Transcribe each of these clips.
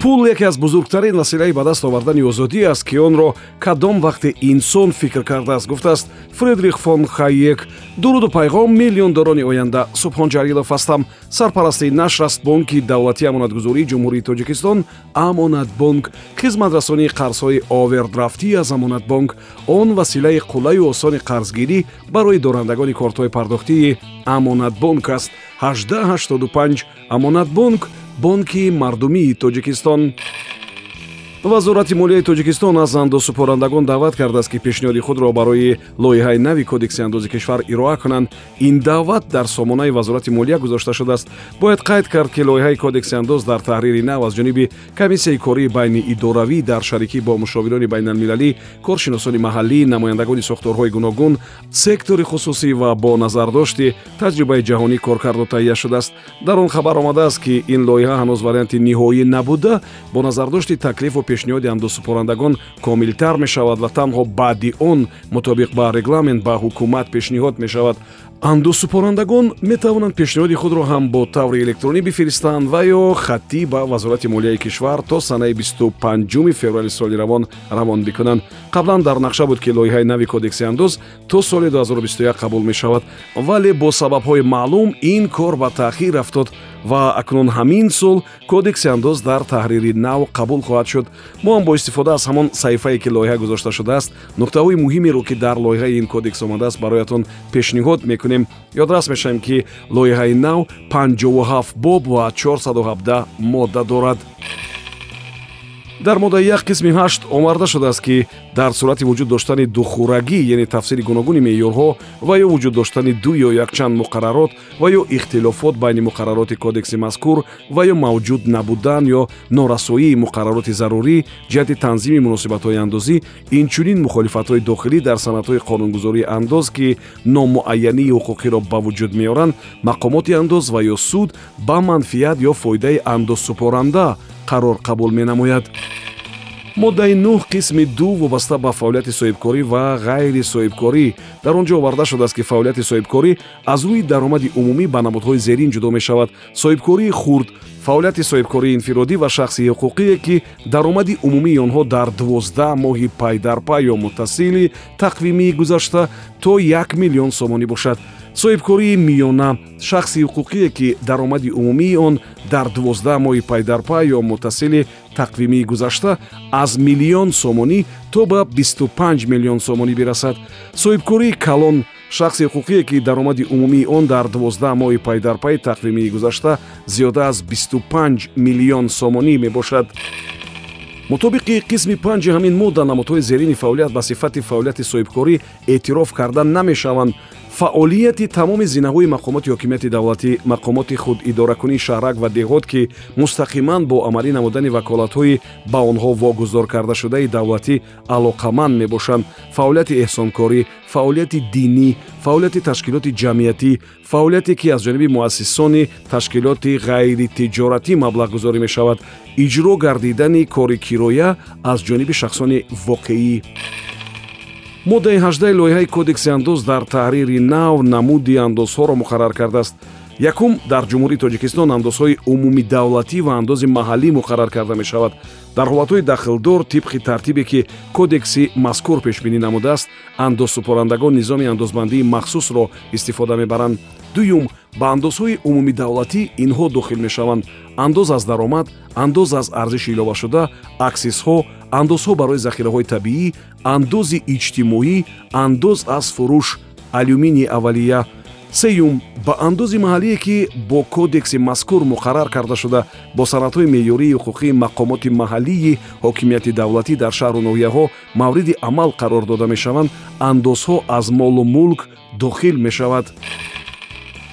пул яке аз бузургтарин василаи ба даст овардани озодӣ аст ки онро кадом вақте инсон фикр кардааст гуфтааст фредрих фон хайек дуруду пайғом миллиондорони оянда субҳон ҷалилов ҳастам сарпарасти нашр аст бонки давлатии амонатгузории ҷумҳурии тоҷикистон амонатбонк хизматрасонии қарзҳои овердрафтӣ аз амонатбонк он василаи қулаю осони қарзгирӣ барои дорандагони кортҳои пардохтии амонатбонк аст. 1885 амонатбонк бонки мардумии тоҷикистон вазорати молияи тоҷикистон аз андозсупорандагон даъват кардааст ки пешниҳоди худро барои лоиҳаи нави кодекси андози кишвар ироа kunанд ин даъват дар сомонаи вазорати молия гузошта шудааст. Бояд қайд кард ки лоиҳаи кодекси андоз дар таҳрири нав аз ҷониби комиссияи кории байни идоравӣ дар шарикӣ бо мушовирони байналмилалӣ коршиносони маҳаллӣ намояндагони сохторҳои гуногун сектори хусусӣ ва бо назардошти таҷрибаи ҷаҳонӣ кор карду таҳия шудааст. Дар он хабар омадааст ки ин лоиҳа ҳанӯз варианти ниҳоӣ набуда бо назардошти таклифу пешниҳоди андозсупорандагон комилтар мешавад ва танҳо баъди он мутобиқ ба регламент ба ҳукумат пешниҳод мешавад. Андозсупорандагон метавонанд пешниҳоди худро ҳам бо таври электронӣ бифиристанд ва ё хаттӣ ба вазорати молияи кишвар то санаи 25 феврали соли равон равон бикунанд. Қаблан дар нақша буд ки лоиҳаи нави кодекси андоз то соли 2021 қабул мешавад вале бо сабабҳои маълум ин кор ба таъхир рафтод ва акнун ҳамин сол кодекси андоз дар таҳрири нав қабул хоҳад шуд. Мо ҳам бо истифода аз ҳамон саҳифае ки лоиҳа гузошта шудааст нуқтаҳои муҳимеро ки дар лоиҳаи ин кодекс омадааст бароятон пешниҳод мекунем. Ёдрас мешавем ки лоиҳаи нав 57 боб ва 417 модда дорад дар моддаи як қисми ҳашт омарда шудааст ки дар сурати вуҷуд доштани духӯрагӣ яъне тафсири гуногуни меъёрҳо ва ё вуҷуд доштани ду ё якчанд муқаррарот ва ё ихтилофот байни муқаррароти кодекси мазкур ва ё мавҷуд набудан ё норасоии муқаррароти зарурӣ ҷиҳати танзими муносибатҳои андозӣ инчунин мухолифатҳои дохилӣ дар санъатҳои қонунгузории андоз ки номуайянии ҳуқуқиро ба вуҷуд меоранд мақомоти андоз ва ё суд ба манфиат ё фоидаи андозсупоранда қарор қабул менамояд. Моддаи нӯҳ қисми ду вобаста ба фаъолияти соҳибкорӣ ва ғайри соҳибкорӣ. Дар он ҷо оварда шудааст ки фаъолияти соҳибкорӣ аз рӯи даромади умумӣ ба намудҳои зерин ҷудо мешавад. Соҳибкории хурд фаъолияти соҳибкории инфиродӣ ва шахсии ҳуқуқие ки даромади умумии онҳо дар дувоздаҳ моҳи пайдарпай ё муттасили тақвимии гузашта то як миллион сомонӣ бошад соҳибкории миёна шахси ҳуқуқие ки даромади умумии он дар дувоздаҳ моҳи пайдарпай ё муттасили тақвимии гузашта аз миллион сомонӣ то ба 25 миллион сомонӣ бирасад. Соҳибкории калон шахси ҳуқуқие ки даромади умумии он дар дувоздаҳ моҳи пайдарпайи тақвимии гузашта зиёда аз 25 миллион сомонӣ мебошад. Мутобиқи қисми панҷи ҳамин модда намудҳои зерини фаъолият ба сифати фаъолияти соҳибкорӣ эътироф карда намешаванд фаъолияти тамоми зинаҳои мақомоти ҳокимияти давлатӣ мақомоти худидоракунии шаҳрак ва деҳот ки мустақиман бо амалӣ намудани ваколатҳои ба онҳо вогузор кардашудаи давлатӣ алоқаманд мебошанд. Фаъолияти эҳсонкорӣ фаъолияти динӣ фаъолияти ташкилоти ҷамъиятӣ фаъолияте ки аз ҷониби муассисони ташкилоти ғайритиҷоратӣ маблағгузорӣ мешавад. Иҷро гардидани кори кироя аз ҷониби шахсони воқеӣ моддаи ҳаждаи лоиҳаи кодекси андоз дар таҳрири нав намуди андозҳоро муқаррар кардааст якум дар ҷумҳурии тоҷикистон андозҳои умумидавлатӣ ва андози маҳаллӣ муқаррар карда мешавад. Дар ҳолатҳои дахлдор тибқи тартибе ки кодекси мазкур пешбинӣ намудааст андозсупорандагон низоми андозбандии махсусро истифода мебаранд. Дуюм ба андозҳои умумидавлатӣ инҳо дохил мешаванд. Андоз аз даромад андоз аз арзиши иловашуда аксисҳо андозҳо барои захираҳои табиӣ андози иҷтимоӣ андоз аз фурӯш алюминии аввалия сеюм ба андози маҳаллие ки бо кодекси мазкур муқаррар карда шуда бо санадҳои меъёрии ҳуқуқии мақомоти маҳаллии ҳокимияти давлатӣ дар шаҳру ноҳияҳо мавриди амал қарор дода мешаванд андозҳо аз молу мулк дохил мешавад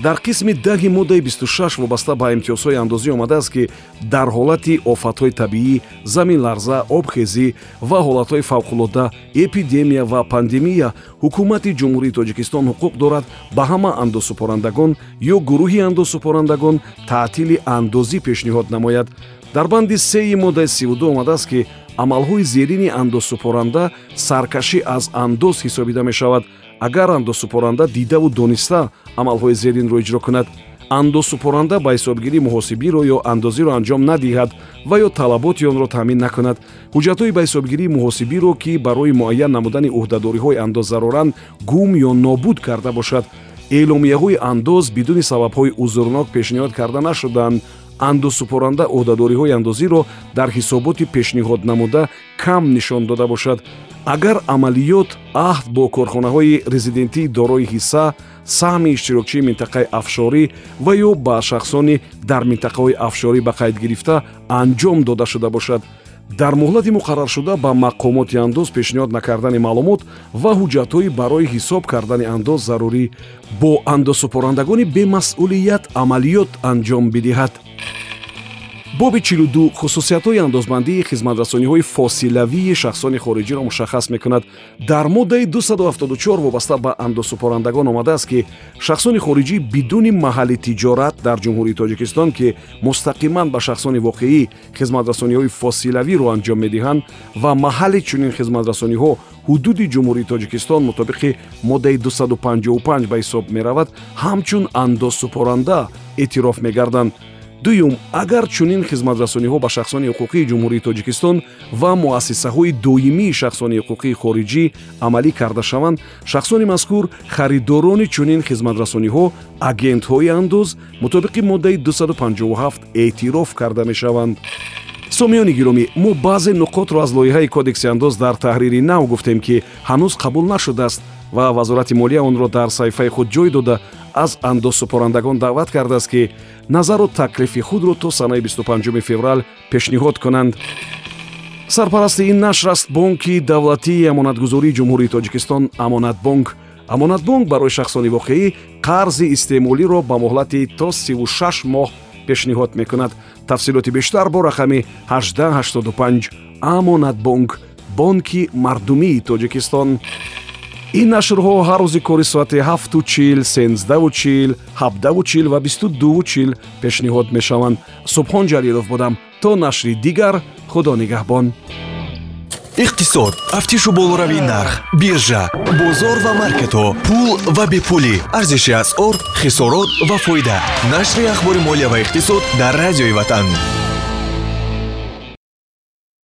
дар қисми даҳи моддаи 26 вобаста ба имтиёзҳои андозӣ омадааст ки дар ҳолати офатҳои табиӣ заминларза обхезӣ ва ҳолатҳои фавқулода эпидемия ва пандемия ҳукумати ҷумҳурии тоҷикистон ҳуқуқ дорад ба ҳама андозсупорандагон ё гурӯҳи андозсупорандагон таътили андозӣ пешниҳод намояд. Дар банди сеи моддаи сду омадааст ки амалҳои зерини андозсупоранда саркашӣ аз андоз ҳисобида мешавад агар андозсупоранда дидаву дониста амалҳои зеринро иҷро кунад андозсупоранда ба ҳисобгирӣ муҳосибиро ё андозиро анҷом надиҳад ва ё талаботи онро таъмин накунад. Ҳуҷҷатҳои ба ҳисобгирии муҳосибиро ки барои муайян намудани ӯҳдадориҳои андоз заруранд гум ё нобуд карда бошад. Эъломияҳои андоз бидуни сабабҳои узрнок пешниҳод карда нашуданд. Андозсупоранда ӯҳдадориҳои андозиро дар ҳисоботи пешниҳод намуда кам нишон дода бошад агар амалиёт аҳд бо корхонаҳои резидентии дорои ҳисса саҳми иштирокчии минтақаи афшорӣ ва ё ба шахсони дар минтақаҳои афшорӣ ба қайд гирифта анҷом дода шуда бошад. Дар муҳлати муқарраршуда ба мақомоти андоз пешниҳод накардани маълумот ва ҳуҷҷатҳои барои ҳисоб кардани андоз зарурӣ бо андозсупорандагони бемасъулият амалиёт анҷом бидиҳад боби 42 хусусиятҳои андозбандии хизматрасониҳои фосилавии шахсони хориҷиро мушаххас мекунад. Дар моддаи 274 вобаста ба андозсупорандагон омадааст ки шахсони хориҷӣ бидуни маҳалли тиҷорат дар ҷумҳурии тоҷикистон ки мустақиман ба шахсони воқеӣ хизматрасониҳои фосилавиро анҷом медиҳанд ва маҳалли чунин хизматрасониҳо ҳудуди ҷумҳурии тоҷикистон мутобиқи моддаи 255 ба ҳисоб меравад ҳамчун андозсупоранда эътироф мегарданд дуюм агар чунин хизматрасониҳо ба шахсони ҳуқуқии ҷумҳурии тоҷикистон ва муассисаҳои доимии шахсони ҳуқуқии хориҷӣ амалӣ карда шаванд шахсони мазкур харидорони чунин хизматрасониҳо агентҳои андоз мутобиқи моддаи 257 эътироф карда мешаванд. Сомиёни гиромӣ мо баъзе нуқотро аз лоиҳаи кодекси андоз дар таҳрири нав гуфтем ки ҳанӯз қабул нашудааст ва вазорати молия онро дар саҳифаи худ ҷой дода аз андозсупорандагон даъват кардааст ки назару таклифи худро то санаи 25 феврал пешниҳод кунанд. Сарпарасти ин нашр аст бонки давлатии амонатгузории ҷумҳурии тоҷикистон амонатбонк. Амонатбонк барои шахсони воқеӣ қарзи истеъмолиро ба муҳлати то 36 моҳ пешниҳод мекунад. Тафсилоти бештар бо рақами 1885 амонатбонк бонки мардумии тоҷикистон ин нашрҳо ҳар рӯзи кори соати 7чил 13чил 7чил ва 22чил пешниҳод мешаванд. Субҳон ҷалилов будам. То нашри дигар худо нигаҳбон. Иқтисод. Тафтишу болоравии нарх биржа бозор ва маркетҳо пул ва бепулӣ. Арзиши асъор хисорот ва фоида. Нашри ахбори молия ва иқтисод дар радиои ватан